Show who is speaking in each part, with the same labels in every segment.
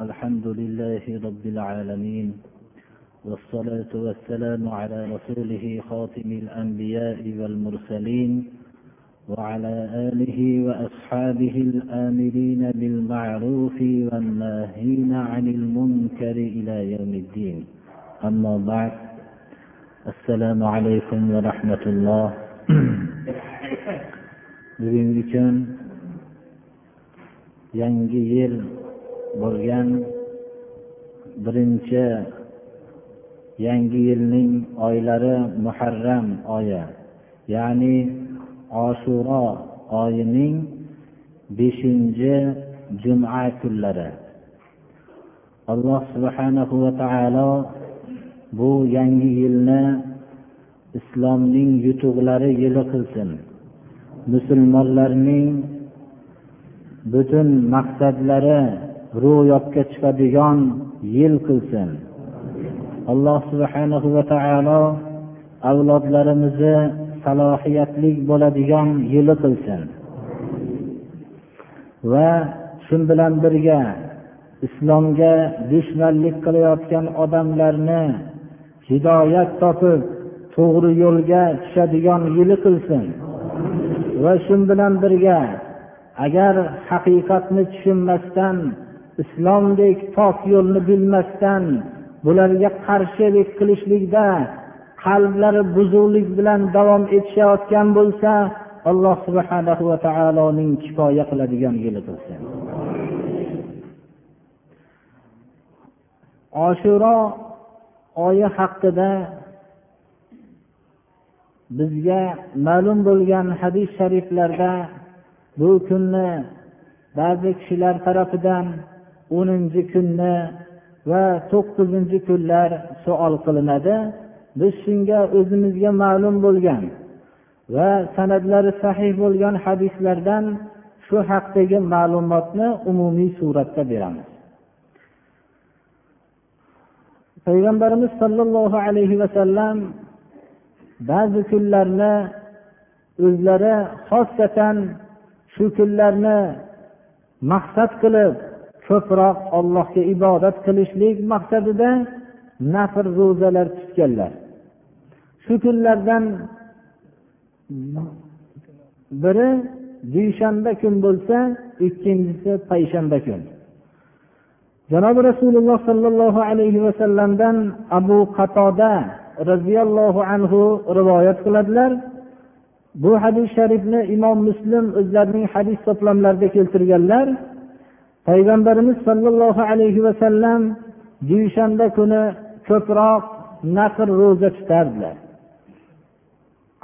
Speaker 1: الحمد لله رب العالمين والصلاة والسلام على رسوله خاتم الأنبياء والمرسلين وعلى آله وأصحابه الآمرين بالمعروف والناهين عن المنكر إلى يوم الدين. أما بعد السلام عليكم ورحمة الله. Bugungi kun yangi yil bo'lgan birinchi yangi yilning oylari muharram oyi ya'ni oshuro oyining beshinchi juma kunlari. Alloh subhanahu va taolo bu yangi yilni islomning yutuqlari yili qilsin. Musulmonlarning butun maqsadlari ro'yobga chiqadigan yil qilsin. Alloh subhanahu va taolo avlodlarimizni salohiyatli bo'ladigan yili qilsin. Va shu bilan birga islomga dushmanlik qilayotgan odamlarni hidoyat topib to'g'ri yo'lga tushadigan yili qilsin. Va shu bilan birga agar haqiqatni tushunmasdan islomdek pok yo'lni bilmasdan bularga qarshilik qilishlikda qalblari buzuqlik bilan davom etishayotgan bo'lsa alloh subhana va taoloning kifoya qiladigan yo'li bo'lsin oshuro oyi haqida bizga ma'lum bo'lgan hadis shariflarda bu kunni ba'zi kishilar tarafidan o'ninchi kunni va to'qqizinchi kunlar savol qilinadi. Biz shunga o'zimizga ma'lum bo'lgan va sanadlari sahih bo'lgan hadislardan shu haqdagi ma'lumotni umumiy suratda beramiz. Payg'ambarimiz sollallohu alayhi vasallam ba'zi kunlarni o'zlari xossatan shu kunlarni maqsad qilib ko'proq allohga ibodat qilishlik maqsadida nafr ro'zalar tutganlar. Shu kunlardan biri dushanba kun bo'lsa ikkinchisi payshanba kun. Janobi rasululloh sollallohu alayhi vasallamdan abu qatoda roziyallohu anhu rivoyat qiladilar. Bu hadis sharifni imom muslim o'zlarining hadis to'plamlarida keltirganlar. payg'ambarimiz sollallohu alayhi vasallam dushanba kuni ko'proq nafr ro'za tutardilar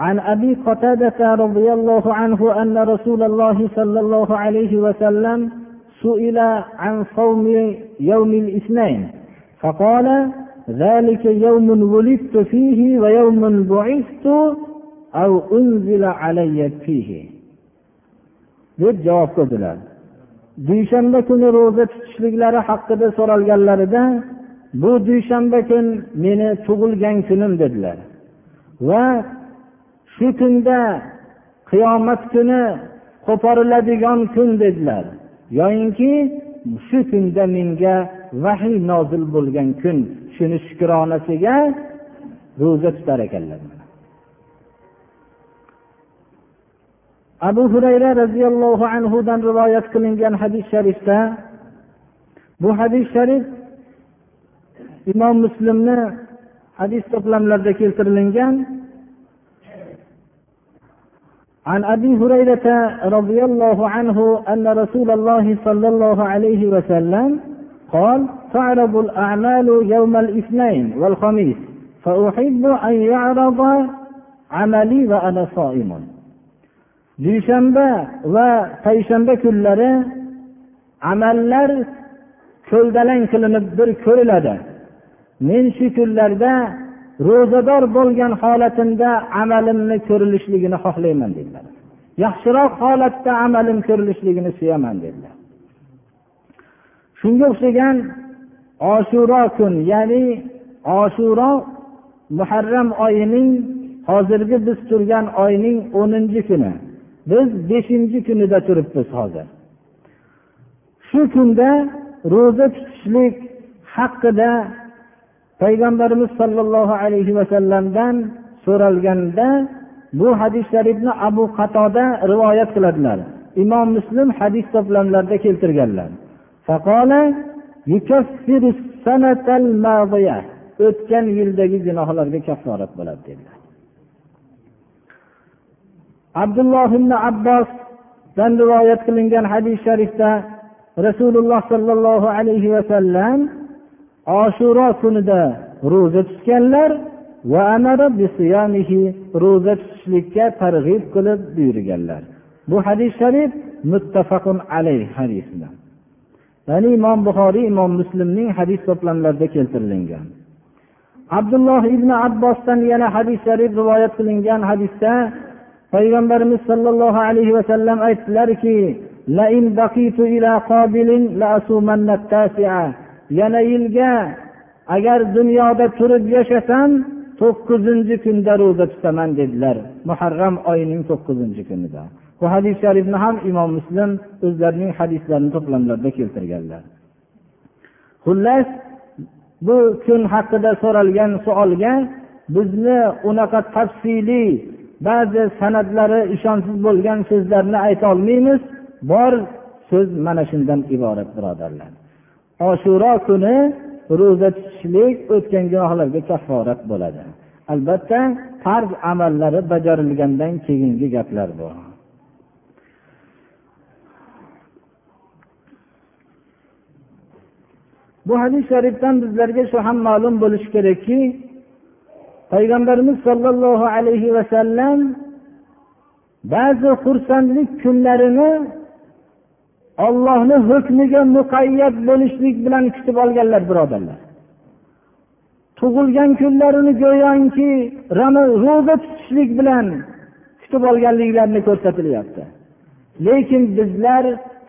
Speaker 1: عن أبي قتادة رضي الله عنه أن رسول الله صلى الله عليه وسلم سئل عن صوم يوم الاثنين فقال ذلك يوم ولدت فيه ويوم بعثت أو أنزل علي فيه deb javob qildilar dushanba kuni ro'za tutishliklari haqida so'ralganlarida bu dushanba kun meni tug'ilgan kunim dedilar. Va shu kunda qiyomat kuni qo'poriladigan kun dedilar. Yoyinki shu kunda menga vahiy nozil bo'lgan kun shuni shukronasiga ro'za tutar ekanlar. Abu hurayra roziyallohu anhudan rivoyat qilingan hadis sharifda bu hadis sharif imom muslimni hadis to'plamlarida keltirilgan عن أبي هريرة رضي الله عنه أن رسول الله صلى الله عليه وسلم قال تعرض الأعمال يوم الاثنين والخميس فأحب أن يعرض عملي وأنا صائم dushanba va payshanba kunlari amallar ko'ldalang qilinib bir ko'riladi. Men shu kunlarda ro'zador bo'lgan holatimda amalimni ko'rilishligini xohlayman dedilar. Yaxshiroq holatda amalim ko'rilishligini suyaman dedilar. Shunga o'xshagan oshuro kun ya'ni oshuro muharram oyining hozirgi biz turgan oyning o'ninchi kuni. Biz beshinchi kunida turibmiz hozir. Shu kunda ro'za tutishlik haqida payg'ambarimiz sollallohu alayhi vasallamdan so'ralganda bu hadis sharifni abu qatoda rivoyat qiladilar. Imom muslim hadis to'plamlarida keltirganlar. O'tgan yildagi gunohlarga kafforat bo'ladi dedilar. Abdulloh ibn abbosdan rivoyat qilingan hadis sharifda rasululloh sollallohu alayhi vasallam oshuro kunida ro'za tutganlar va ro'za tutishlikka targ'ib qilib buyurganlar. Bu hadis sharif muttafaqun alayh hadislar ya'ni imom buxoriy imom muslimning hadis to'plamlarida keltirilgan. Abdulloh ibn abbosdan yana hadis sharif rivoyat qilingan hadisda payg'ambarimiz sollallohu alayhi vasallam aytdilarki yana yilga agar dunyoda turib yashasam to'qqizinchi kunda ro'za tutaman dedilar. Muharram oyining to'qqizinchi kunida. Bu hadis sharifni ham imom muslim o'zlarining hadislarini to'plamlarida keltirganlar. Xullas bu kun haqida so'ralgan savolga bizni unaqa tafsiliy ba'zi san'atlari ishonchsiz bo'lgan so'zlarni aytolmaymiz bor so'z mana shundan iborat birodarlar. Oshuro kuni ro'za tutishlik o'tgan gunohlarga kafforat bo'ladi. Albatta farz amallari bajarilgandan keyingi gaplar bu. Bu hadis sharifdan bizlarga shu ham ma'lum bo'lishi kerakki payg'ambarimiz sollallohu alayhi vasallam ba'zi xursandlik kunlarini ollohni hukmiga muqayyat bo'lishlik bilan kutib olganlar birodarlar. Tug'ilgan kunlarini go'yoki ro'za tutishlik bilan kutib olganliklarini ko'rsatilyapti. Lekin bizlar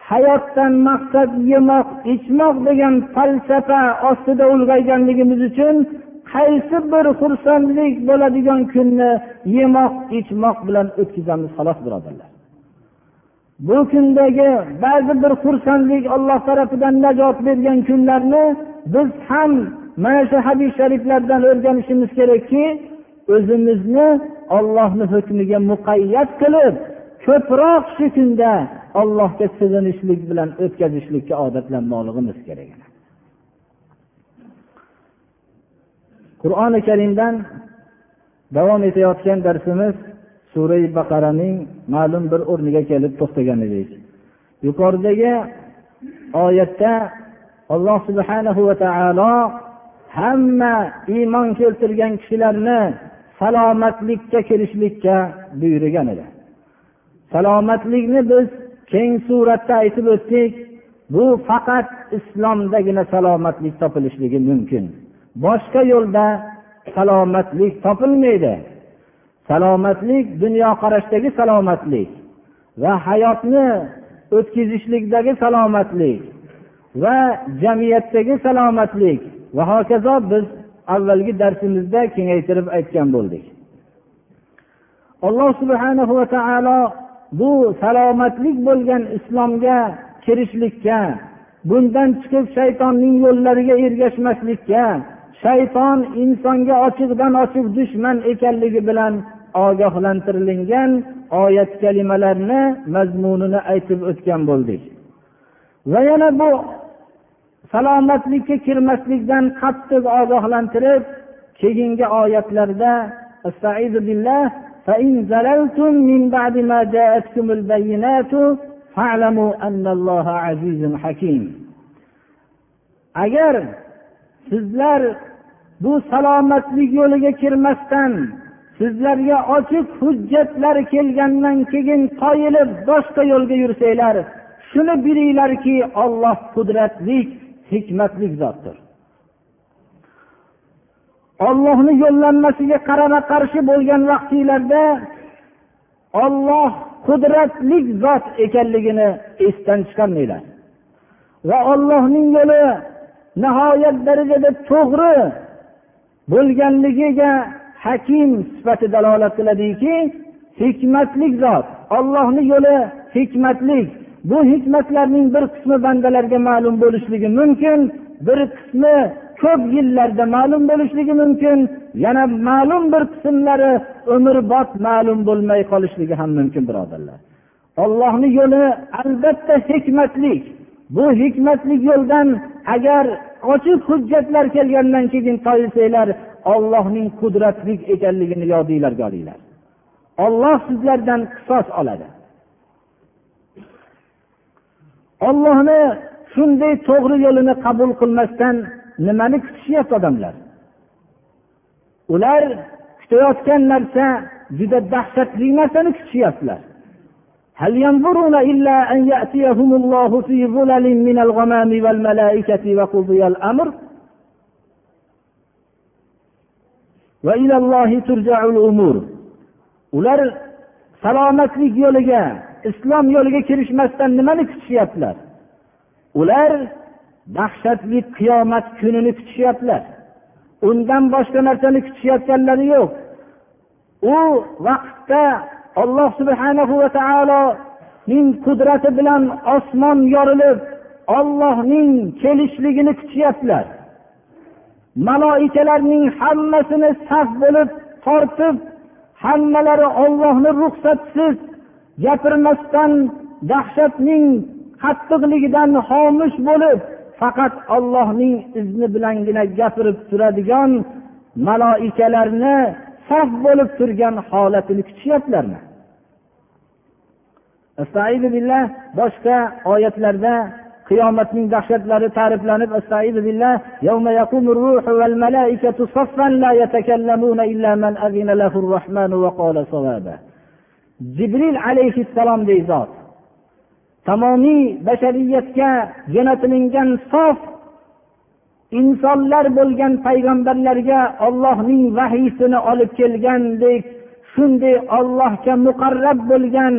Speaker 1: hayotdan maqsad yemoq ichmoq degan falsafa ostida ulg'ayganligimiz uchun qaysi bir xursandlik bo'ladigan kunni yemoq ichmoq bilan o'tkazamiz xolos birodarlar. Bu kundagi ba'zi bir xursandlik olloh tarafidan najot bergan kunlarni biz ham mana shu hadis shariflardan o'rganishimiz kerakki o'zimizni ollohni hukmiga muqayyat qilib ko'proq shu kunda allohga sig'inishlik bilan o'tkazishlikka odatlanmoqligimiz kerak. Qur'oni karimdan davom etayotgan darsimiz sura baqaraning ma'lum bir o'rniga kelib to'xtagan edik yuqoridagi oyatda alloh subhanahu va taolo hamma iymon keltirgan kishilarni salomatlikka kirishlikka buyurgan edi. Salomatlikni biz keng suratda aytib o'tdik bu faqat islomdagina salomatlik topilishligi mumkin. Boshqa yo'lda salomatlik topilmaydi. Salomatlik dunyoqarashdagi salomatlik va hayotni o'tkazishlikdagi salomatlik va jamiyatdagi salomatlik. Va hokazo biz avvalgi darsimizda kengaytirib aytgan bo'ldik. Alloh subhanahu va taolo bu salomatlik bo'lgan islomga kirishlikka bundan chiqib shaytonning yo'llariga ergashmaslikka shayton insonga ochiqdan ochiq dushman ekanligi bilan ogohlantirilgan oyat kalimalarni mazmunini aytib o'tgan bo'ldik va yana bu salomatlikka kirmaslikdan qattiq ogohlantirib keyingi oyatlarda فإن زللتم من بعد ما جاءتكم البينات فاعلموا أن الله عزيز حكيم agar sizlar bu salomatlik yo'liga kirmasdan sizlarga ochiq hujjatlar kelgandan keyin toyilib boshqa yo'lga yursanglar shuni bilinglarki olloh qudratli hikmatli zotdir. Ollohni yo'llanmasiga qarama qarshi bo'lgan vaqtinglarda olloh qudratli zot ekanligini esdan chiqarmanglar. Va ollohning yo'li nihoyat darajada to'g'ri bo'lganligiga hakim sifati dalolat qiladiki hikmatlik zot ollohni yo'li hikmatlik. Bu hikmatlarning bir qismi bandalarga ma'lum bo'lishligi mumkin bir qismi ko'p yillarda ma'lum bo'lishligi mumkin yana ma'lum bir qismlari umrbod ma'lum bo'lmay qolishligi ham mumkin birodarlar. Ollohni yo'li albatta hikmatlik. Bu hikmatli yo'ldan agar ochiq hujjatlar kelgandan keyin toyilsanglar ollohning qudratli ekanligini yodinglarga olinglar olloh sizlardan qisos oladi. Ollohni shunday to'g'ri yo'lini qabul qilmasdan nimani kutishyapti odamlar? Ular kutayotgan narsa juda dahshatli narsani kutishyaptilar. هل ينظرون إلا أن يأتيهم الله في ظلل من الغمام والملائكة وقضي الأمر وإلى الله ترجع الأمور ular salomatlik yo'liga islom yo'liga kirishmasdan nimani kutishyaptilar ular dahshatli qiyomat kunini kutishyaptilar undan boshqa narsani kutishayotganlari yo'q u vaqtda alloh subhanahu va taoloning qudrati bilan osmon yorilib ollohning kelishligini kutishyaptilar maloikalarning hammasini saf bo'lib tortib hammalari ollohni ruxsatisiz gapirmasdan dahshatning qattiqligidan xomush bo'lib faqat ollohning izni bilangina gapirib turadigan maloikalarni saf bo'lib turgan holatini kutishyaptilarmi boshqa oyatlarda qiyomatning dahshatlari ta'riflanib jibril alayhissalomdek zot tamomiy bashariyatga jo'natilingan sof insonlar bo'lgan payg'ambarlarga ollohning vahiysini olib kelgandek shunday ollohga muqarrab bo'lgan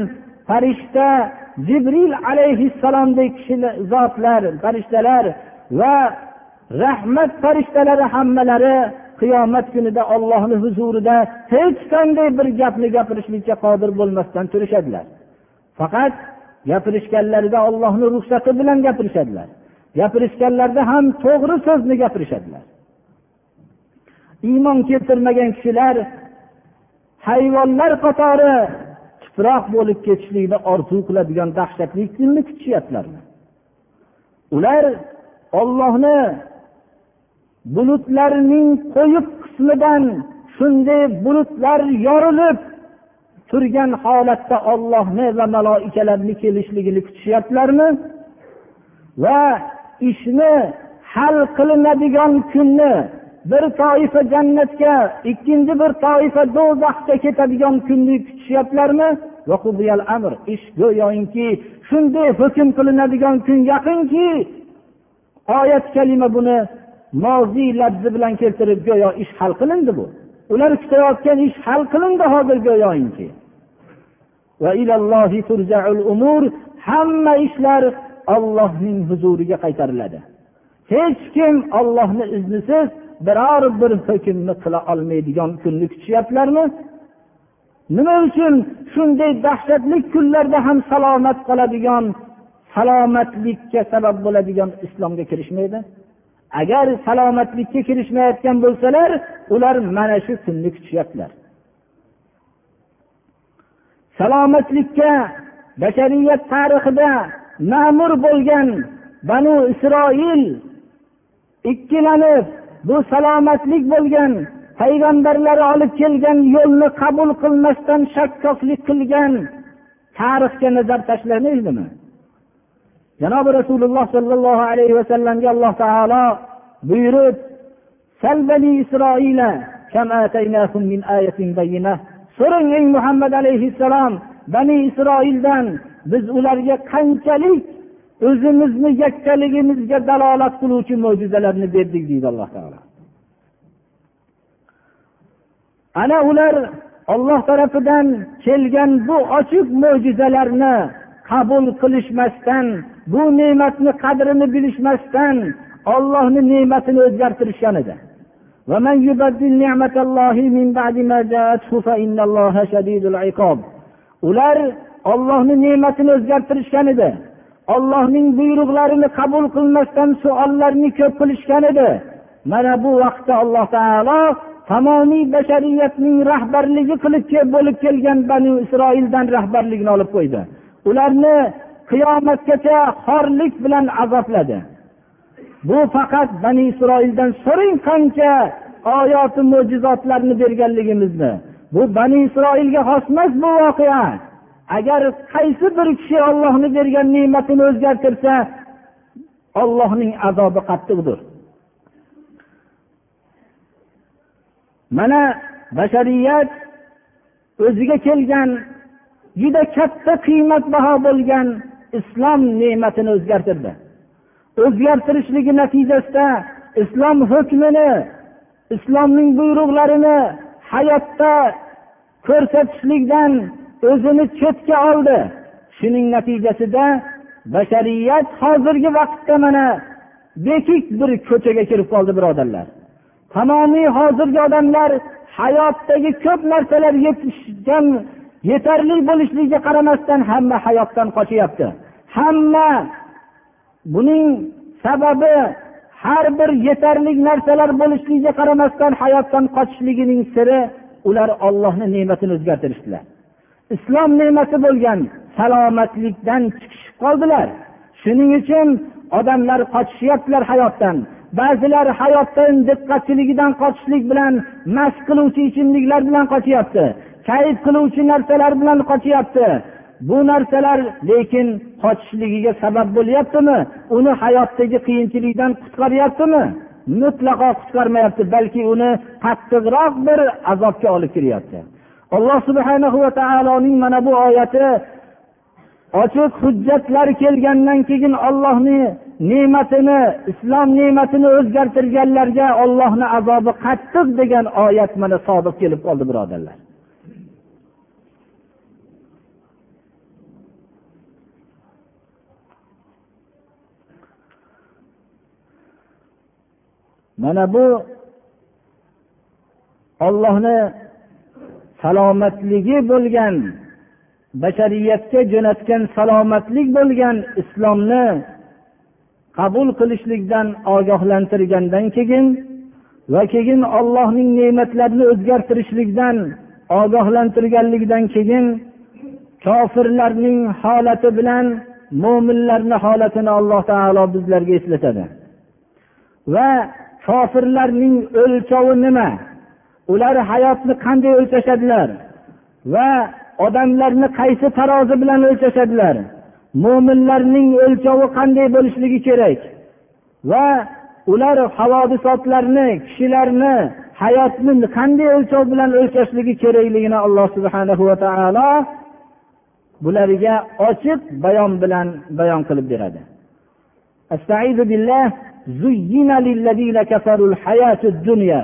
Speaker 1: farishta jibril alayhissalomdek kishilar zotlar farishtalar va rahmat farishtalari hammalari qiyomat kunida ollohni huzurida hech qanday bir gapni gapirishlikka qodir bo'lmasdan turishadilar. Faqat gapirishganlarida ollohni ruxsati bilan gapirishadilar. Gapirishganlarida ham to'g'ri so'zni gapirishadilar. Iymon keltirmagan kishilar hayvonlar qatori tuproq bo'lib ketishlikni orzu qiladigan dahshatli kunni kutishyaptilarmi ular ollohni bulutlarning qo'yib qismidan shunday bulutlar yorilib turgan holatda ollohni va maloikalarni kelishligini kutishyaptilarmi? Va ishni hal qilinadigan kunni bir toifa jannatga ikkinchi bir toifa do'zaxga ketadigan kunni kutishyaptilarmi ish go'yoki shunday hukm qilinadigan kun yaqinki oyat kalima buni moziy labzi bilan keltirib go'yo ish hal qilindi bu. Ular kutayotgan ish hal qilindi hozir go'yoki hamma ishlar ollohning huzuriga qaytariladi. Hech kim ollohni iznisiz biror bir hukmni qila olmaydigan kunni kutishyaptilarmi nima uchun shunday dahshatli kunlarda ham salomat qoladigan salomatlikka sabab bo'ladigan islomga kirishmaydi? Agar salomatlikka kirishmayotgan bo'lsalar ular mana shu kunni kutishyaptilar salomatlikka bashariyat tarixida ma'mur bo'lgan banu isroil ikkilanib bu salomatlik bo'lgan payg'ambarlar olib kelgan yo'lni qabul qilmasdan shakkoklik qilgan tarixga nazar tashlamaydimi janobi rasululloh sollallohu alayhi vasallamga alloh taolo buyurib so'rang ey muhammad alayhissalom bani isroildan biz ularga qanchalik o'zimizni yakkaligimizga dalolat qiluvchi mo'jizalarni berdik deydi alloh taolo. Ana ular olloh tarafidan kelgan bu ochiq mo'jizalarni qabul qilishmasdan bu ne'matni qadrini bilishmasdan ollohni ne'matini o'zgartirishgan edi. Ular ollohni ne'matini o'zgartirishgan edi. Ollohning buyruqlarini qabul qilmasdan suollarni ko'p qilishgan edi. Mana bu vaqtda alloh taolo tamomiy bashariyatning rahbarligi qilib bo'lib kelgan bani isroildan rahbarlikni olib qo'ydi. Ularni qiyomatgacha xorlik bilan azobladi. Bu faqat bani isroildan so'rang qancha oyati mo'jizotlarni berganligimizni. Bu bani isroilga xos emas bu voqea. Agar qaysi bir kishi ollohni bergan ne'matini o'zgartirsa ollohning azobi qattiqdir. Mana bashariyat o'ziga kelgan juda katta qiymatbaho bo'lgan islom ne'matini o'zgartirdi. O'zgartirishligi natijasida islom hukmini islomning buyruqlarini hayotda ko'rsatishlikdan o'zini chetga oldi. Shuning natijasida bashariyat hozirgi vaqtda mana bekik bir ko'chaga kirib qoldi birodarlar. Tamomiy hozirgi odamlar hayotdagi ko'p narsalar yetishgan yetarli bo'lishligiga qaramasdan hamma hayotdan qochyapti hamma buning sababi har bir yetarli narsalar bo'lishligiga qaramasdan hayotdan qochishligining siri ular ollohni ne'matini o'zgartirishdilar. Islom ne'mati bo'lgan salomatlikdan chiqishib qoldilar. Shuning uchun odamlar qochishyaptilar hayotdan. Ba'zilar hayotdan diqqatchiligidan qochishlik bilan mast qiluvchi ichimliklar bilan qochyapti kayf qiluvchi narsalar bilan qochyapti bu narsalar lekin qochishligiga sabab bo'lyaptimi? Uni hayotdagi qiyinchilikdan qutqaryaptimi? Mutlaqo qutqarmayapti balki uni qattiqroq bir azobga olib kiryapti. Alloh subhana va taoloning mana bu oyati ochiq hujjatlar kelgandan keyin ollohni ne'matini islom ne'matini o'zgartirganlarga ollohni azobi qattiq degan oyat mana sodiq kelib qoldi birodarlar. Mana bu ollohni salomatligi bo'lgan bashariyatga jo'natgan salomatlik bo'lgan islomni qabul qilishlikdan ogohlantirgandan keyin va keyin ollohning ne'matlarini o'zgartirishlikdan ogohlantirganligidan keyin kofirlarning holati bilan mo'minlarni holatini alloh taolo bizlarga eslatadi. Va kofirlarning o'lchovi nima? ular hayotni qanday o'lchashadilar va odamlarni qaysi tarozi bilan o'lchashadilar mo'minlarning o'lchovi qanday bo'lishligi kerak va ular havodisotlarni kishilarni hayotni qanday o'lchov bilan o'lchashligi kerakligini alloh subhana va taolo bularga ochiq bayon bilan bayon qilib beradi زين للذين كفروا الحياة الدنيا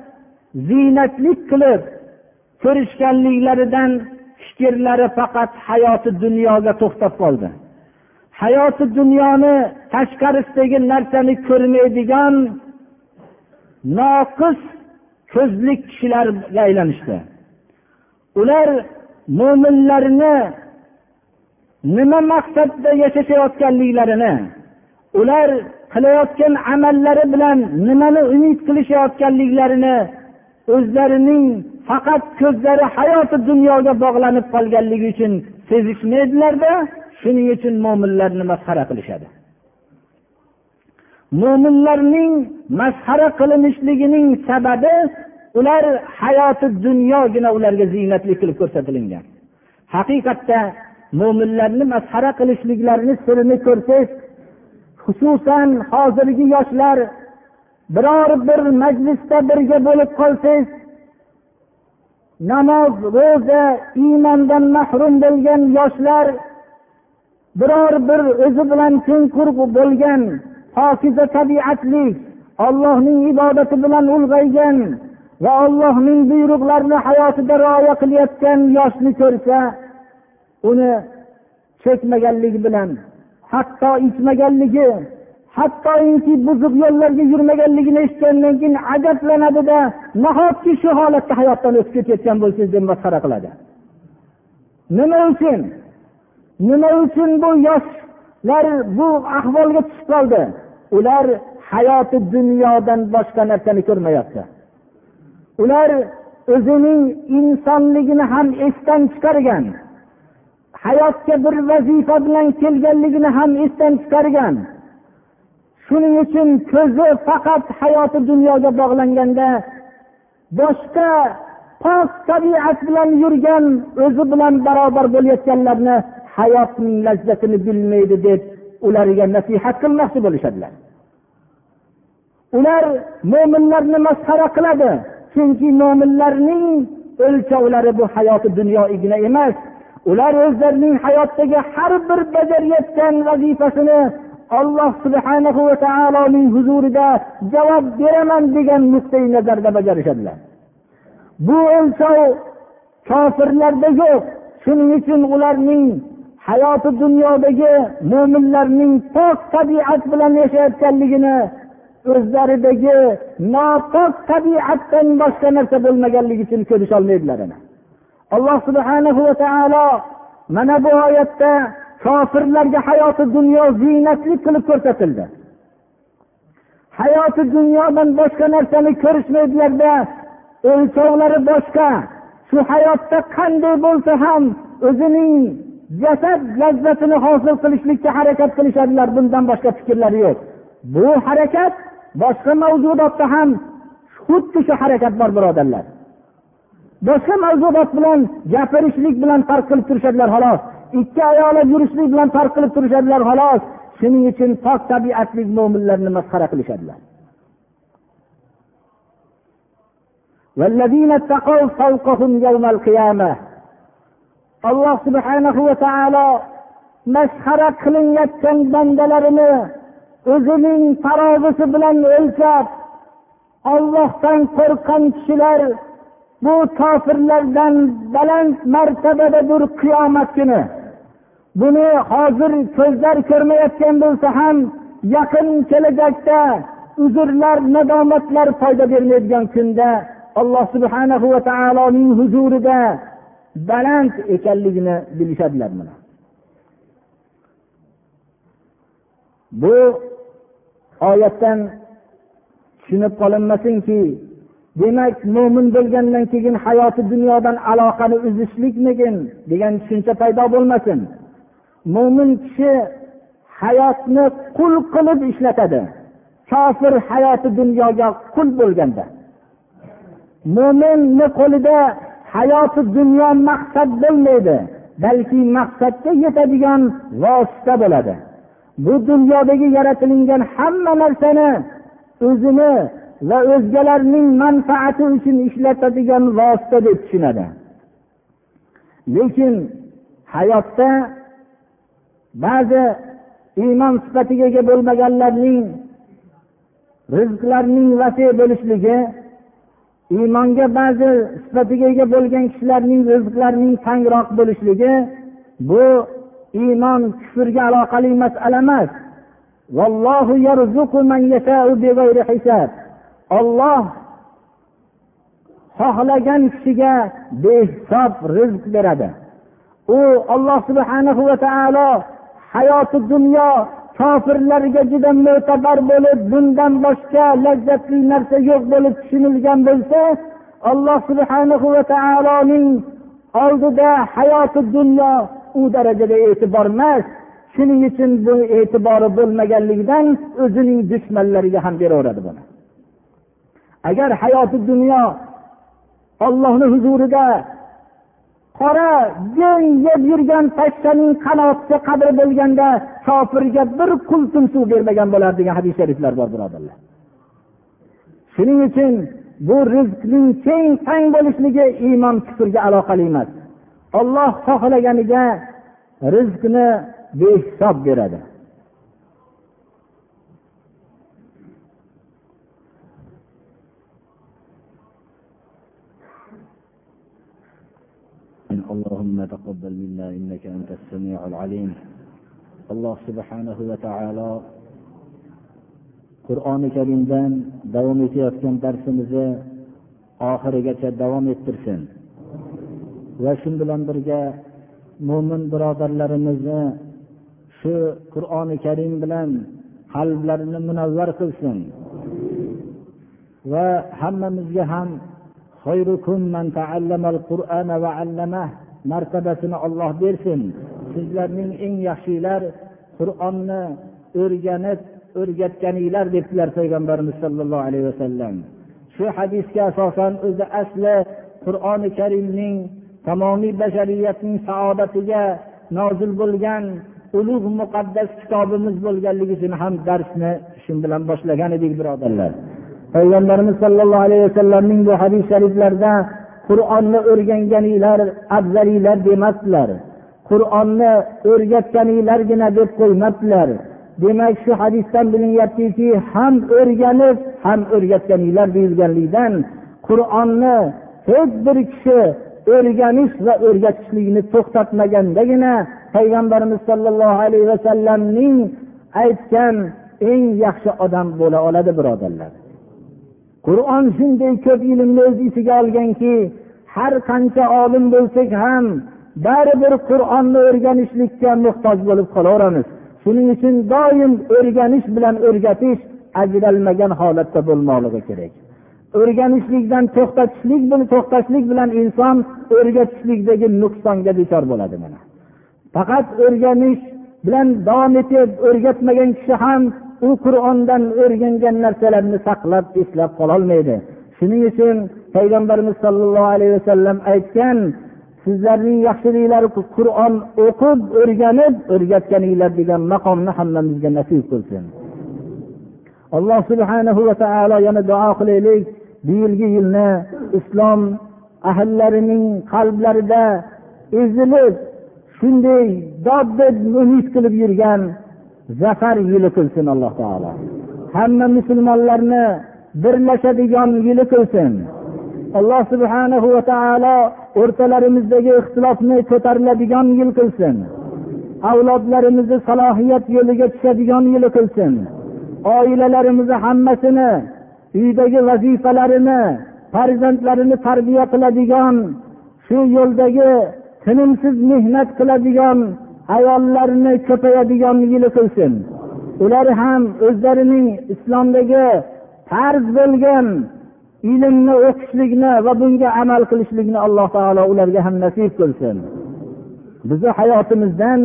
Speaker 1: ziynatlik qilib ko'rishganliklaridan fikrlari faqat hayoti dunyoga to'xtab qoldi. Hayoti dunyoni tashqarisidagi narsani ko'rmaydigan noqis ko'zlik kishilarga aylanishdi. Ular mo'minlarni nima maqsadda yashashayotganliklarini ular qilayotgan amallari bilan nimani umid qilishayotganliklarini o'zlarining faqat ko'zlari hayoti dunyoga bog'lanib qolganligi uchun sezishmaydilarda shuning uchun mo'minlarni masxara qilishadi? Mo'minlarning masxara qilinishligining sababi ular hayoti dunyogina ularga ziynatli qilib ko'rsatilingan haqiqatda mo'minlarni masxara qilishliklarini sirini ko'rsangiz xususan hozirgi yoshlar biror bir majlisda birga bo'lib qolsangiz namoz ro'za iymondan mahrum bo'lgan yoshlar biror bir o'zi bilan tengqur bo'lgan pokiza tabiatli ollohning ibodati bilan ulg'aygan va ollohning buyruqlarini hayotida rioya qilayotgan yoshni ko'rsa uni chekmaganligi bilan hatto ichmaganligi hattoki buzuq yo'llarga yurmaganligini eshitgandan keyin ajablanadida nahotki shu holatda hayotdan o'tib ketayotgan bo'lsangiz deb masxara qiladi. Nima uchun? Nima uchun bu yoshlar bu ahvolga tushib qoldi? Ular hayoti dunyodan boshqa narsani ko'rmayapti. Ular o'zining insonligini ham esdan chiqargan hayotga bir vazifa bilan kelganligini ham esdan chiqargan. Shuning uchun ko'zi faqat hayoti dunyoga bog'langanda boshqa pok tabiat bilan yurgan o'zi bilan barobar bo'layotganlarni hayotning lazzatini bilmaydi deb ularga nasihat qilmoqchi bo'lishadilar. Ular mo'minlarni masxara qiladi chunki mo'minlarning o'lchovlari bu hayoti dunyoigina emas. Ular o'zlarining hayotdagi har bir bajarayotgan vazifasini alloh subhanahu va taoloning huzurida javob beraman degan nuqtai nazarda bajarishadilar. Bu o'lchov kofirlarda yo'q. Shuning uchun ularning hayoti dunyodagi mo'minlarning pok tabiat bilan yashayotganligini o'zlaridagi nopok tabiatdan boshqa narsa bo'lmaganligi uchun ko'risholmaydilar alloh subhanahu va taolo mana bu oyatda kofirlarga hayoti dunyo ziynatli qilib ko'rsatildi. Hayoti dunyodan boshqa narsani ko'rishmaydilarda o'lchovlari boshqa. Shu hayotda qanday bo'lsa ham o'zining jasad lazzatini hosil qilishlikka harakat qilishadilar bundan boshqa fikrlari yo'q. Bu harakat boshqa mavjudotda ham xuddi shu harakat bor birodarlar. Boshqa mavjudot bilan gapirishlik bilan farq qilib turishadilar xolos. Ikki ayolib yurishlik bilan farq qilib turishadilar xolos. Shuning uchun pok tabiatli mo'minlarni masxara qilishadilar. alloh subhanahu va taolo masxara qilinayotgan bandalarini o'zining tarozisi bilan o'lchab ollohdan qo'rqqan kishilar bu kofirlardan baland martabadadir qiyomat kuni buni hozir ko'zlar ko'rmayotgan bo'lsa ham yaqin kelajakda uzrlar nadomatlar foyda bermaydigan kunda alloh subhanahu va taoloning huzurida baland ekanligini bilishadilar mana. Bu oyatdan tushunib qolinmasinki demak mo'min bo'lgandan keyin hayoti dunyodan aloqani uzishlikmikin degan tushuncha paydo bo'lmasin. Mo'min kishi hayotni qul qilib ishlatadi. Kofir hayoti dunyoga qul bo'lganda. Mo'minni qo'lida hayoti dunyo maqsad bo'lmaydi balki maqsadga yetadigan vosita bo'ladi. Bu dunyodagi yaratilingan hamma narsani o'zini va o'zgalarning manfaati uchun ishlatadigan vosita deb tushunadi. Lekin hayotda ba'zi iymon sifatiga ega bo'lmaganlarning rizqlarining vasiy bo'lishligi iymonga ba'zi sifatiga ega bo'lgan kishilarning rizqlarining tangroq bo'lishligi bu iymon kufrga aloqali masala emas. Olloh xohlagan kishiga behisob rizq beradi. U alloh subhanahu va taolo hayoti dunyo kofirlarga juda mo'tabar bo'lib bundan boshqa lazzatli narsa yo'q bo'lib tushunilgan bo'lsa alloh subhanahu va taoloning oldida hayoti dunyo u darajada e'tibor emas. Shuning uchun bu e'tibori bo'lmaganligidan o'zining dushmanlariga ham beraveradi buni. Agar hayoti dunyo ollohni huzurida qora jeng yeb yurgan pashshaning qanoti qadri bo'lganda kofirga bir qultum suv bermagan bo'lar degan hadis shariflar bor birodarlar. Shuning uchun bu rizqning keng tang bo'lishligi iymon kufrga aloqali emas. Olloh xohlaganiga rizqni behisob beradi. اللهم تقبل منا إنك أنت السميع العليم alloh subhanahu va taolo qur'oni karimdan davom etayotgan darsimizni oxirigacha davom ettirsin va shu bilan birga mo'min birodarlarimizni shu qur'oni karim bilan qalblarini munavvar qilsin va hammamizga ham martabasini olloh bersin. Sizlarning eng yaxshilar qur'onni o'rganib o'rgatganinglar debdilar payg'ambarimiz sollallohu alayhi vasallam shu hadisga asosan o'zi asli qur'oni karimning tamomiy bashariyatning saodatiga nozil bo'lgan ulug' muqaddas kitobimiz bo'lganligi uchun ham darsni shu bilan boshlagan edik birodarlar. Payg'ambarimiz sollallohu alayhi vasallamning bu hadis shariflarida qur'onni o'rganganinglar afzalinglar demasdilar. Qur'onni o'rgatganinglargina deb qo'ymabdilar demak shu hadisdan bilinyaptiki ham o'rganib ham o'rgatganinglar deyilganligidan qur'onni hech bir kishi o'rganish va o'rgatishlikni to'xtatmagandagina payg'ambarimiz sollallohu alayhi vasallamning aytgan eng yaxshi odam bo'la oladi birodarlar. Qur'on shunday ko'p ilmni o'z ichiga olganki har qancha olim bo'lsak ham baribir qur'onni o'rganishlikka muhtoj bo'lib qolaveramiz. Shuning uchun doim o'rganish bilan o'rgatish ajralmagan holatda bo'lmoqligi kerak. O'rganishlikdan to'xtatishlik to'xtashlik bilan inson o'rgatishlikdagi nuqsonga duchor bo'ladi mana. Faqat o'rganish bilan davom etib o'rgatmagan kishi ham u qur'ondan o'rgangan narsalarni saqlab eslab qololmaydi. Shuning uchun payg'ambarimiz sollallohu alayhi vasallam aytgan sizlarning yaxshiliklari qur'on o'qib o'rganib o'rgatganinglar degan maqomni hammamizga nasib qilsin. Alloh subhanahu va taolo yana duo qilaylik. Bu yilgi yilni islom ahllarining qalblarida ezilib shunday dod deb umid qilib yurgan zafar yili qilsin alloh taolo. Hamma musulmonlarni birlashadigan yili qilsin alloh subhanahu va taolo o'rtalarimizdagi ixtilofni ko'tariladigan yil qilsin avlodlarimizni salohiyat yo'liga tushadigan yili qilsin oilalarimizni hammasini uydagi vazifalarini farzandlarini tarbiya qiladigan shu yo'ldagi tinimsiz mehnat qiladigan ayollarni ko'payadigan qilsin. Ular ham o'zlarining islomdagi farz bo'lgan ilmni o'qishlikni va bunga amal qilishlikni alloh taolo ularga ham nasib qilsin. Bizni hayotimizdan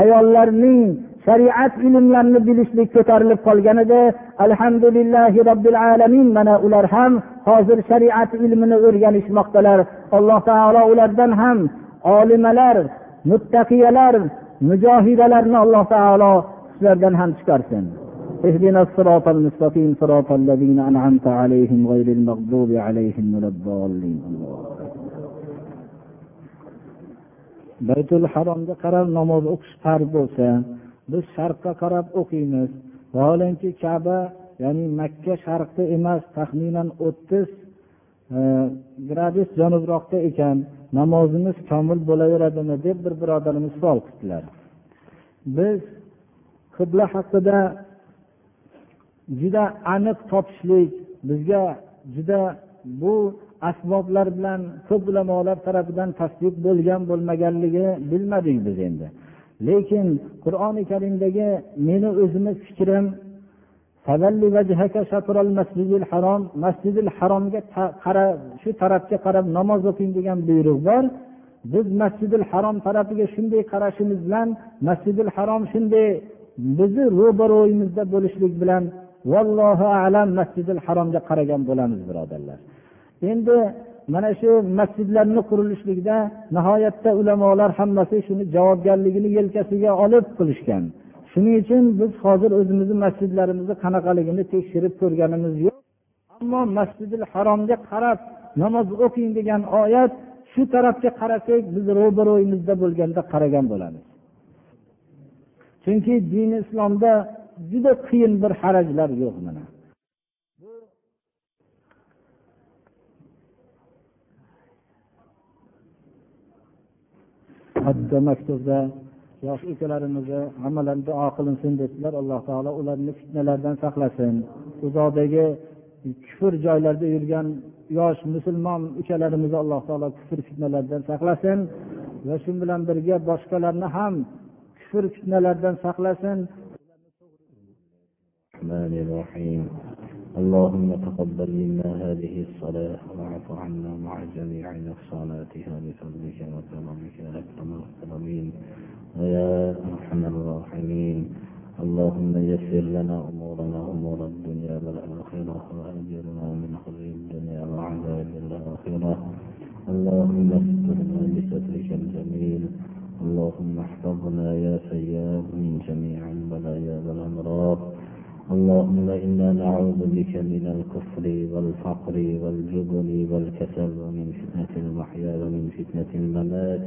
Speaker 1: ayollarning shariat ilmlarini bilishlik ko'tarilib qolgan edi alhamdulillahi robbil alamin mana ular ham hozir shariat ilmini o'rganishmoqdalar. Alloh taolo ulardan ham olimalar muttaqiyalar mujohidalarni alloh taolo shulardan ham chiqarsin اهدنا الصراط المستقيم صراط الذين أنعمت عليهم غير المغضوب عليهم ولا الضالين haromga qarab namoz o'qish farz bo'lsa biz sharqqa qarab o'qiymiz vaholanki kaba ya'ni makka sharqda emas taxminan o'ttiz e, gradus janubroqda ekan namozimiz komil bo'laveradimi deb bir birodarimiz savol qildilar. Biz qibla haqida juda aniq topishlik bizga juda bu asboblar bilan ko'p ulamolar tarafidan tasdiq bo'lgan bo'lmaganligi bilmadik biz endi. Lekin qur'oni karimdagi meni o'zimni fikrim masjidil haromga qarab shu tarafga qarab namoz o'qing degan buyruq bor. Biz masjidil harom tarafiga shunday qarashimiz bilan masjidil harom shunday bizni ro'baro'yimizda bo'lishlik bilan vallohu alam masjidil haromga qaragan bo'lamiz birodarlar. Endi mana shu masjidlarni qurilishlikda nihoyatda ulamolar hammasi shuni javobgarligini yelkasiga olib qilishgan. Shuning uchun biz hozir o'zimizni masjidlarimizni qanaqaligini tekshirib ko'rganimiz yo'q. Ammo masjidil haromga qarab namoz o'qing degan oyat shu tarafga qarasak biz ro'baro'yimizda bo'lganda qaragan bo'lamiz. Chunki dini islomda juda qiyin bir harajlar yo'q mana. Hatto maktubda yosh ukalarimizni hammalari duo qilinsin dedilar alloh taolo ularni fitnalardan saqlasin. Uzoqdagi kufr joylarda yurgan yosh musulmon ukalarimizni alloh taolo kufr fitnalaridan saqlasin va shu bilan birga boshqalarni ham kufr fitnalardan saqlasin.
Speaker 2: اللهم تقبل منا هذه الصلاة واعف عنا مع جميع نقصاناتها بفضلك وكرمك يا أكرم الأكرمين ويا أرحم الراحمين. اللهم يسر لنا أمورنا أمور الدنيا والآخرة وأجرنا من خزي الدنيا وعذاب الآخرة. اللهم استرنا بسترك الجميل. اللهم احفظنا يا سياد من جميع البلايا والأمراض. اللهم إنا نعوذ بك من الكفر والفقر والجبن والكسل ومن فتنة المحيا ومن فتنة الممات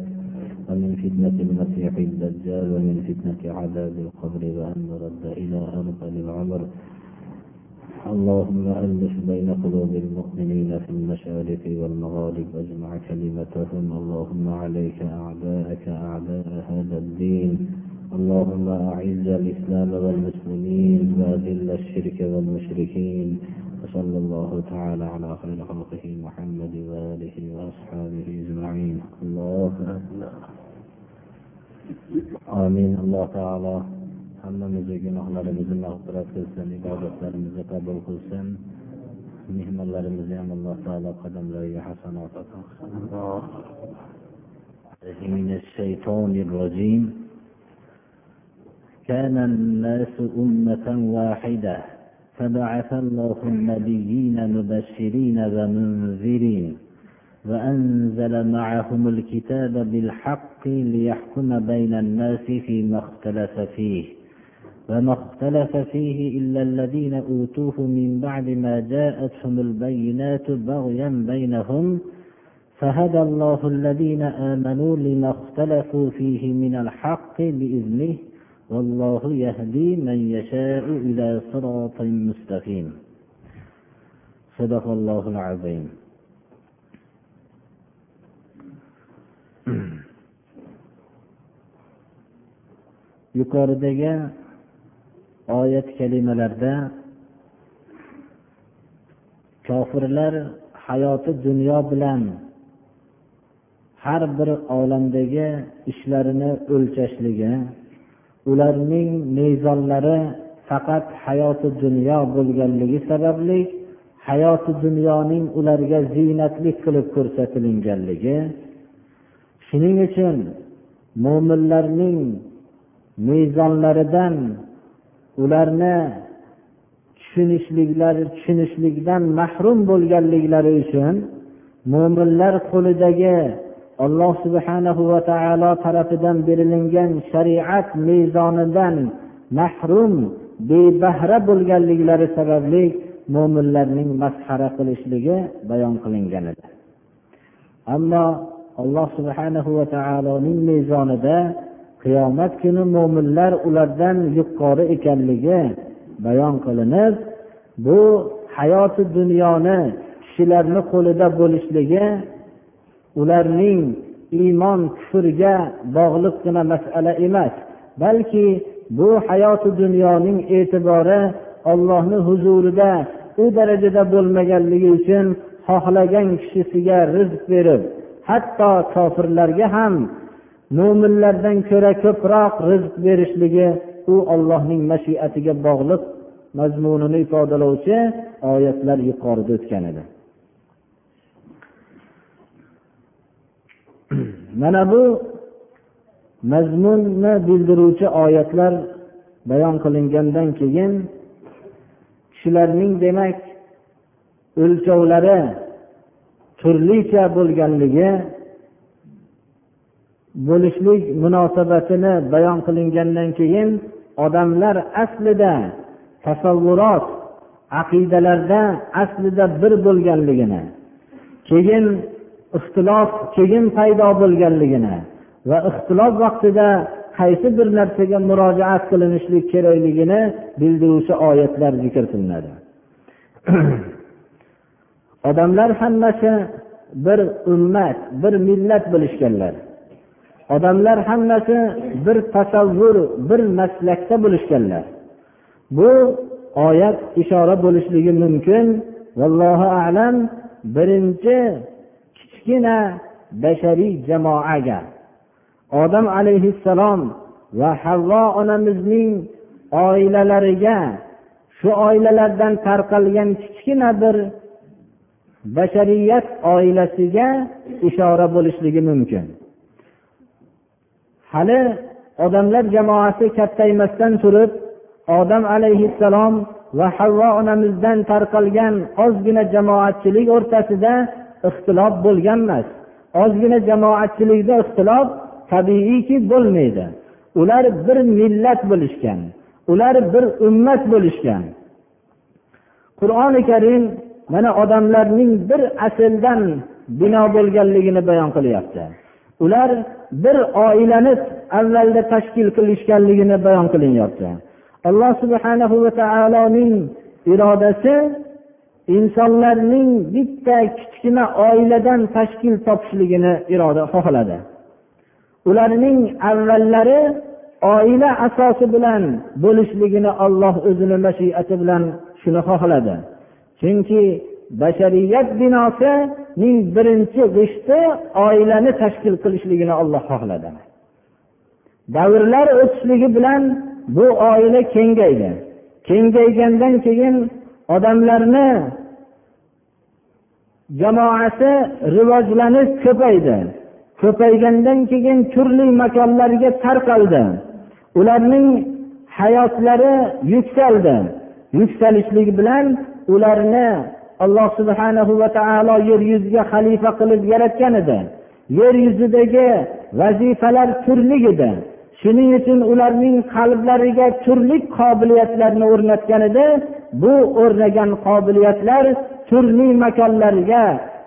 Speaker 2: ومن فتنة المسيح الدجال ومن فتنة عذاب القبر وأن نرد إلى أرض العمر. اللهم ألف بين قلوب المؤمنين في المشارق والمغارب واجمع كلمتهم. اللهم عليك أعداءك أعداء هذا الدين. اللهم أعز الإسلام والمسلمين وأذل الشرك والمشركين وصلى الله تعالى على خير خلقه محمد وآله وأصحابه أجمعين. الله أكبر. آمين. الله تعالى hammamizni gunohlarimizni mag'firat qilsin ibodatlarimizni qabul qilsin mehmonlarimizni ham alloh taolo qadamlariga hasanot ato qilsin من الشيطان الرجيم كان الناس أمة واحدة فبعث الله النبيين مبشرين ومنذرين وأنزل معهم الكتاب بالحق ليحكم بين الناس فيما اختلف فيه وما اختلف فيه إلا الذين أوتوه من بعد ما جاءتهم البينات بغيا بينهم فهدى الله الذين آمنوا لما اختلفوا فيه من الحق بإذنه والله يهدي من يشاء إلى صراط مستقيم صدق الله العظيم
Speaker 1: yuqoridagi oyat kalimalarda kofirlar hayoti dunyo bilan har bir olamdagi ishlarini o'lchashligi ularning mezonlari faqat hayoti dunyo bo'lganligi sababli hayoti dunyoning ularga ziynatlik qilib ko'rsatilinganligi shuning uchun mo'minlarning mezonlaridan ularni tushunishliklari tushunishlikdan mahrum bo'lganliklari uchun mo'minlar qo'lidagi alloh subhanahu va taolo tarafidan berilingan shariat mezonidan mahrum bebahra bo'lganliklari sababli mo'minlarning masxara qilishligi bayon qilingan edi. Ammo alloh subhanahu va taoloning mezonida qiyomat kuni mo'minlar ulardan yuqori ekanligi bayon qilinib bu hayoti dunyoni kishilarni qo'lida bo'lishligi ularning iymon kufrga bog'liqgina masala emas balki bu hayoti dunyoning e'tibori ollohni huzurida u darajada bo'lmaganligi uchun xohlagan kishisiga rizq berib hatto kofirlarga ham mo'minlardan ko'ra ko'proq rizq berishligi u ollohning mashiatiga bog'liq mazmunini ifodalovchi oyatlar yuqorida o'tgan edi. Mana bu mazmunni bildiruvchi oyatlar bayon qilingandan keyin kishilarning demak o'lchovlari turlicha bo'lganligi bo'lishlik munosabatini bayon qilingandan keyin odamlar aslida tasavvurot aqidalarda aslida bir bo'lganligini keyin ixtilof keyin paydo bo'lganligini va ixtilof vaqtida qaysi bir narsaga murojaat qilinishlik kerakligini bildiruvchi oyatlar zikr qilinadi. Odamlar hammasi bir ummat bir millat bo'lishganlar. Odamlar hammasi bir tasavvur bir maslakda bo'lishganlar. Bu oyat ishora bo'lishligi mumkin. Vallohu alam birinchi kichkina bashariy jamoaga. Odam alayhissalom va havvo onamizning oilalariga shu oilalardan tarqalgan kichkina bir bashariyat oilasiga ishora bo'lishligi mumkin. Hali odamlar jamoasi kattaymasdan turib odam alayhissalom va havvo onamizdan tarqalgan ozgina jamoatchilik o'rtasida ixtilof bo'lganmas. Ozgina jamoatchilikda ixtilof tabiiyki bo'lmaydi. Ular bir millat bo'lishgan ular bir ummat bo'lishgan. Qur'oni karim mana odamlarning bir asldan bino bo'lganligini bayon qilyapti. Ular bir oilani avvalda tashkil qilishganligini bayon qilinyapti. Alloh subhanahu va taoloning irodasi insonlarning bitta kichkina oiladan tashkil topishligini iroda xohladi. Ularning avvallari oila asosi bilan bo'lishligini olloh o'zini mashiati bilan shuni xohladi. Chunki bashariyat binosining birinchi g'ishti oilani tashkil qilishligini olloh xohladi. Davrlar o'tishligi bilan bu oila kengaydi. Kengaygandan keyin odamlarni jamoasi rivojlanib ko'paydi. Ko'paygandan keyin turli makonlarga tarqaldi. Ularning hayotlari yuksaldi. Yuksalishlik bilan ularni alloh subhanahu va taolo yer yuziga xalifa qilib yaratgan edi. Yer yuzidagi vazifalar turli edi. Shuning uchun ularning qalblariga turli qobiliyatlarni o'rnatgan edi. Bu o'rnagan qobiliyatlar turli makonlarga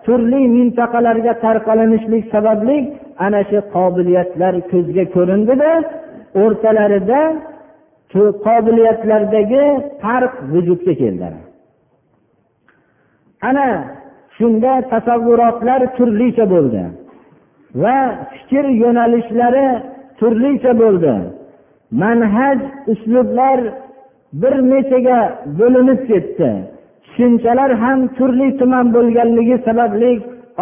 Speaker 1: turli mintaqalarga tarqalinishlik sababli ana shu qobiliyatlar ko'zga ko'rindida o'rtalarida qobiliyatlardagi farq vujudga keldi. Ana shunda tasavvurotlar turlicha bo'ldi va fikr yo'nalishlari turlicha bo'ldi. Manhaj uslublar bir nechaga bo'linib ketdi. Tushunchalar ham turli tuman bo'lganligi sababli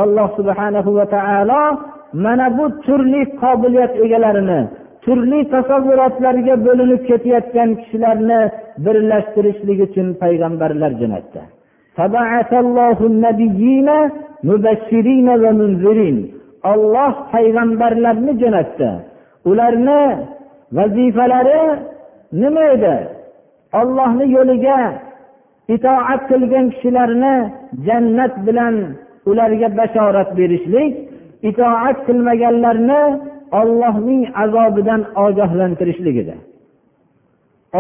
Speaker 1: alloh subhanahu va taolo mana bu turli qobiliyat egalarini turli tasavvurotlarga bo'linib ketayotgan kishilarni birlashtirishlik uchun payg'ambarlar jo'natdi. Olloh payg'ambarlarni jo'natdi. Ularni vazifalari nima edi? Ollohni yo'liga itoat qilgan kishilarni jannat bilan ularga bashorat berishlik itoat qilmaganlarni ollohning azobidan ogohlantirishlik edi.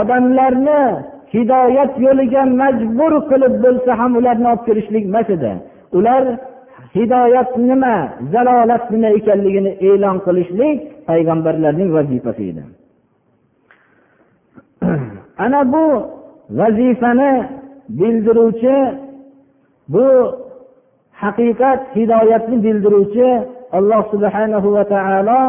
Speaker 1: Odamlarni hidoyat yo'liga majbur qilib bo'lsa ham ularni olib kirishlik emas edi. Ular hidoyat nima zalolat nima ekanligini e'lon qilishlik payg'ambarlarning vazifasi edi ana bu vazifani bildiruvchi bu haqiqat hidoyatni bildiruvchi alloh subhanahu va taolo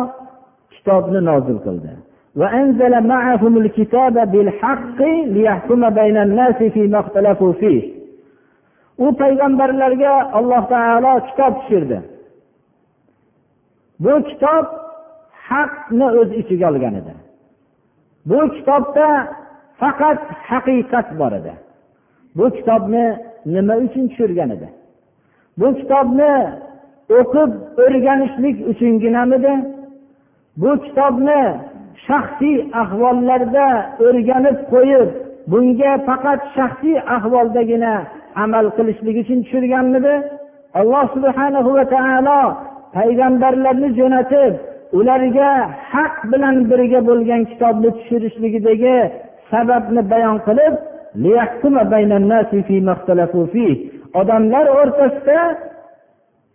Speaker 1: kitobni nozil qildi وأنزل معهم الكتاب بالحق ليحكم بين الناس فيما اختلفوا فيه u payg'ambarlarga alloh taolo kitob tushirdi. Bu kitob haqni o'z ichiga olgan edi. Bu kitobda faqat haqiqat bor edi. Bu kitobni nima uchun tushirgan edi? Bu kitobni o'qib o'rganishlik uchunginamidi bu kitobni shaxsiy ahvollarda o'rganib qo'yib bunga faqat shaxsiy ahvoldagina amal qilishlik uchun tushirganmidi? Alloh subhanahu va taolo payg'ambarlarni jo'natib ularga haq bilan birga bo'lgan kitobni tushirishligidagi sababni bayon qilib odamlar o'rtasida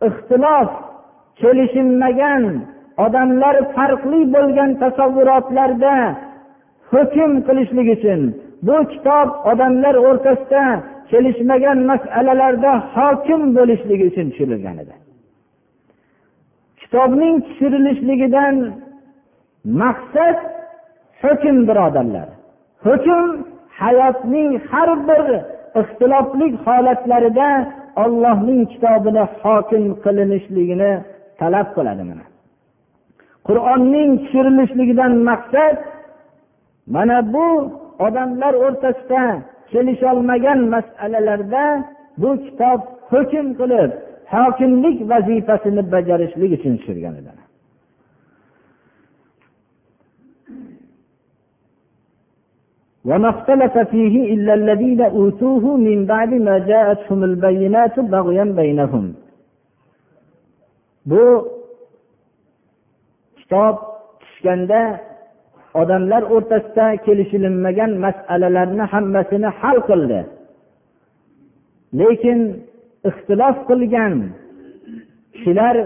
Speaker 1: ixtilof kelishilmagan odamlar farqli bo'lgan tasavvurotlarda hukm qilishlik uchun bu kitob odamlar o'rtasida kelishmagan masalalarda hokim bo'lishligi uchun tushirilgan edi. Kitobning tushirilishligidan maqsad hukm birodarlar. Hukm hayotning har bir ixtilofli holatlarida ollohning kitobini hokim qilinishligini talab qiladi mana. Qur'onning tushirilishligidan maqsad mana bu odamlar o'rtasida kelisholmagan masalalarda bu kitob hukm qilib hokimlik vazifasini bajarishlik uchun tushirgan edi وما اختلف فيه إلا الذين أوتوه من بعد ما جاءتهم البينات بغيا بينهم bu kitob tushganda odamlar o'rtasida kelishilinmagan masalalarni hammasini hal qildi. Lekin ixtilof qilgan kishilar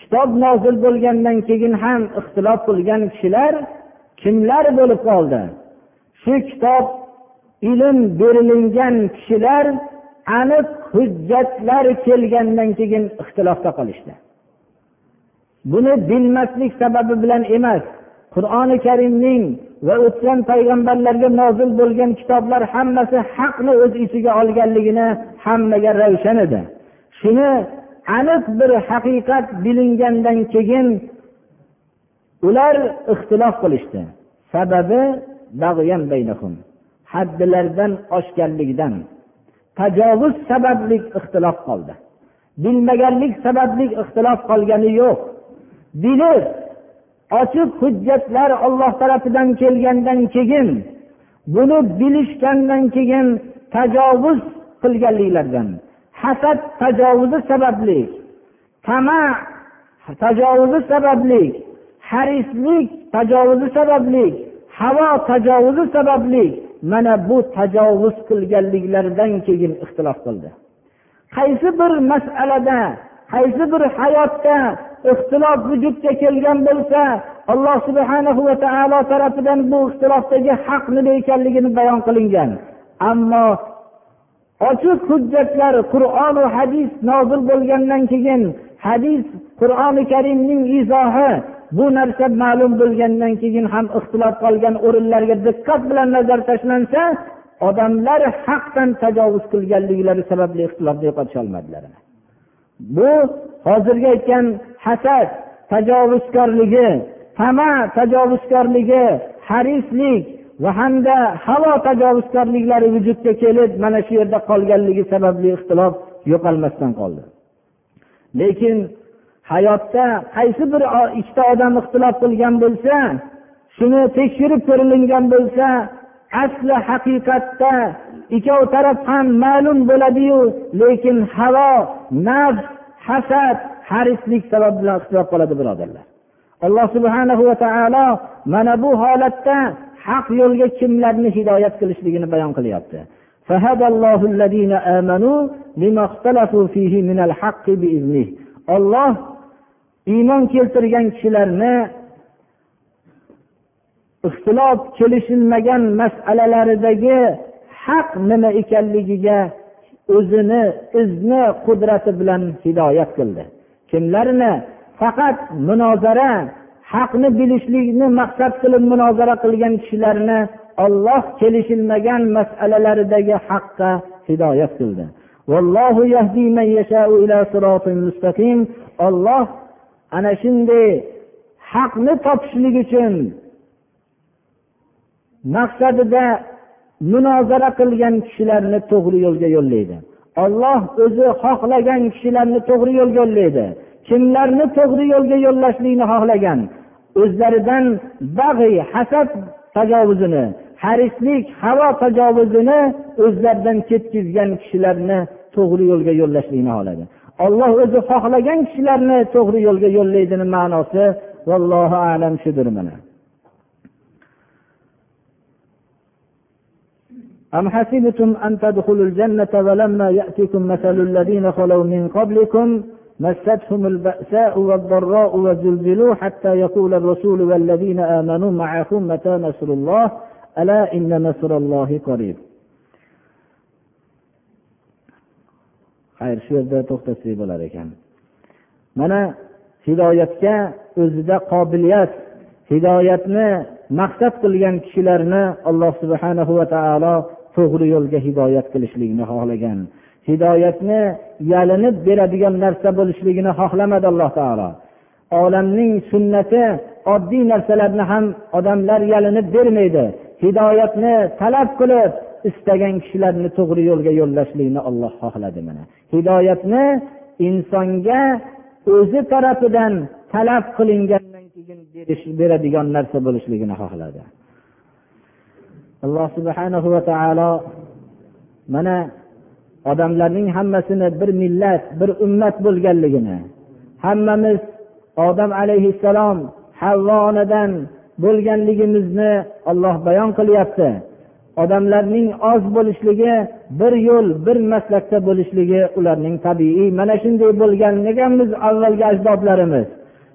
Speaker 1: kitob nozil bo'lgandan keyin ham ixtilof qilgan kishilar kimlar bo'lib qoldi? Shu kitob ilm berilingan kishilar aniq hujjatlar kelgandan keyin ixtilofda qolishdi. Buni bilmaslik sababi bilan emas qur'oni karimning va o'tgan payg'ambarlarga nozil bo'lgan kitoblar hammasi haqni o'z ichiga olganligini hammaga ravshan edi. Shuni aniq bir haqiqat bilingandan keyin ular ixtilof qilishdi. Sababi haddilardan oshganligidan tajovuz sababli ixtilof qoldi. Bilmaganlik sababli ixtilof qolgani yo'q. Bilib ochiq hujjatlar olloh tarafidan kelgandan keyin buni bilishgandan keyin tajovuz qilganliklaridan hasad tajovuzi sababli tama tajovuzi sababli harislik tajovuzi sababli havo tajovuzi sababli mana bu tajovuz qilganliklaridan keyin ixtilof qildi. Qaysi bir masalada qaysi bir hayotda ixtilof vujudga kelgan bo'lsa alloh subhana va taolo tarafidan bu ixtilofdagi haq nima ekanligini bayon qilingan. Ammo ochiq hujjatlar qur'onu hadis nozil bo'lgandan keyin hadis qur'oni karimning izohi bu narsa ma'lum bo'lgandan keyin ham ixtilof qolgan o'rinlarga diqqat bilan nazar tashlansa odamlar haqdan tajovuz qilganliklari sababli ixtilofni yo'qotisholmadilar. Bu hozirgi aytgan hasad tajovuzkorligi tama tajovuzkorligi harislik va hamda havo tajovuzkorliklari vujudga kelib mana shu yerda qolganligi sababli ixtilof yo'qolmasdan qoldi. Lekin hayotda qaysi bir ikkita odam ixtilof qilgan bo'lsa shuni tekshirib ko'rilingan bo'lsa asli haqiqatda ikkov taraf ham ma'lum bo'ladiyu lekin havo nafs hasad harislik sabab bilan ixtilof qoladi birodarlar. Alloh subhana va taolo mana bu holatda haq yo'lga kimlarni hidoyat qilishligini bayon qilyapti. Olloh iymon keltirgan kishilarni ixtilof kelishilmagan masalalaridagi haq nima ekanligiga o'zini izni qudrati bilan hidoyat qildi. Kimlarni faqat munozara haqni bilishlikni maqsad qilib munozara qilgan kishilarni olloh kelishilmagan masalalaridagi haqqa hidoyat qildi. Olloh ana shunday haqni topishlik uchun maqsadida munozara qilgan kishilarni to'g'ri yo'lga yo'llaydi. Olloh o'zi xohlagan kishilarni to'g'ri yo'lga yo'llaydi. Kimlarni to'g'ri yo'lga yo'llashlikni xohlagan? O'zlaridan bag'iy hasad tajovuzini harislik havo tajovuzini o'zlaridan ketkizgan kishilarni to'g'ri yo'lga yo'llashlikni xohladi. Olloh o'zi xohlagan kishilarni to'g'ri yo'lga yo'llaydini ma'nosi vallohu alam shudir mana. أم حسبتم أن تدخلوا الجنة ولما يأتكم مثل الذين خلوا من قبلكم مستهم البأساء والضراء وزلزلوا حتى يقول الرسول والذين آمنوا معكم متى نصر الله ألا إن نصر الله قريب xayr shu yerda to'xtatsak bo'lar ekan mana hidoyatga o'zida qobiliyat hidoyatni maqsad qilgan kishilarni alloh subhanahu va taolo to'g'ri yo'lga hidoyat qilishlikni xohlagan. Hidoyatni yalinib beradigan narsa bo'lishligini xohlamadi alloh taolo. Olamning sunnati oddiy narsalarni ham odamlar yalinib bermaydi. Hidoyatni talab qilib istagan kishilarni to'g'ri yo'lga yo'llashlikni olloh xohladi mana. Hidoyatni insonga o'zi tarafidan talab qilingandan keyin berish beradigan narsa bo'lishligini xohladi. Alloh subhanahu va taolo mana odamlarning hammasini bir millat bir ummat bo'lganligini hammamiz odam alayhissalom havvo onadan bo'lganligimizni olloh bayon qilyapti. Odamlarning oz bo'lishligi bir yo'l bir maslakda bo'lishligi ularning tabiiy mana shunday bo'lgan ekanmiz avvalgi ajdodlarimiz.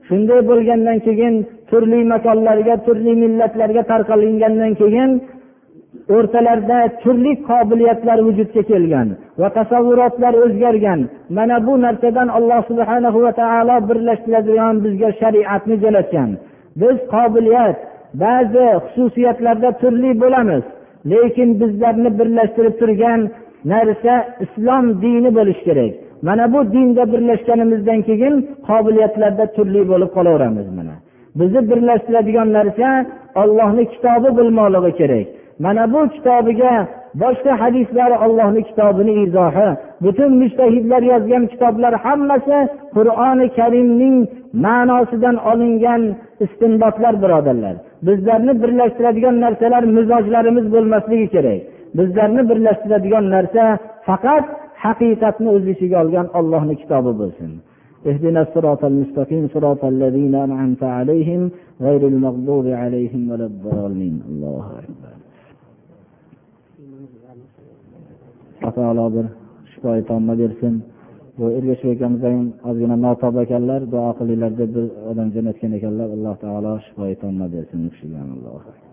Speaker 1: Shunday bo'lgandan keyin turli makonlarga turli millatlarga tarqalingandan keyin o'rtalarida turli qobiliyatlar vujudga kelgan va tasavvurotlar o'zgargan. Mana bu narsadan alloh subhana va taolo birlashtiradigan bizga shariatni jo'natgan. Biz qobiliyat ba'zi xususiyatlarda turli bo'lamiz lekin bizlarni birlashtirib turgan narsa islom dini bo'lishi kerak. Mana bu dinda birlashganimizdan keyin qobiliyatlarda turli bo'lib qolaveramiz mana. Bizni birlashtiradigan narsa ollohni kitobi bo'lmoqligi kerak. mana bu kitobiga boshqa hadislar ollohni kitobini izohi butun mushtahidlar yozgan kitoblar hammasi qur'oni karimning ma'nosidan olingan istinbotlar birodarlar bizlarni birlashtiradigan narsalar mizojlarimiz bo'lmasligi kerak bizlarni birlashtiradigan narsa faqat haqiqatni o'z ichiga olgan ollohni kitobi bo'lsin اهدنا الصراط المستقيم صراط الذين أنعمت عليهم غير المغضوب عليهم ولا الضالين الله أكبر taolo bir shifoyi tomma bersin. Bu ergashev akamiz ham ozgina notob ekanlar duo qilinglar deb bir odam jo'natgan ekanlar alloh taolo shifoyi tomma bersin u kishiga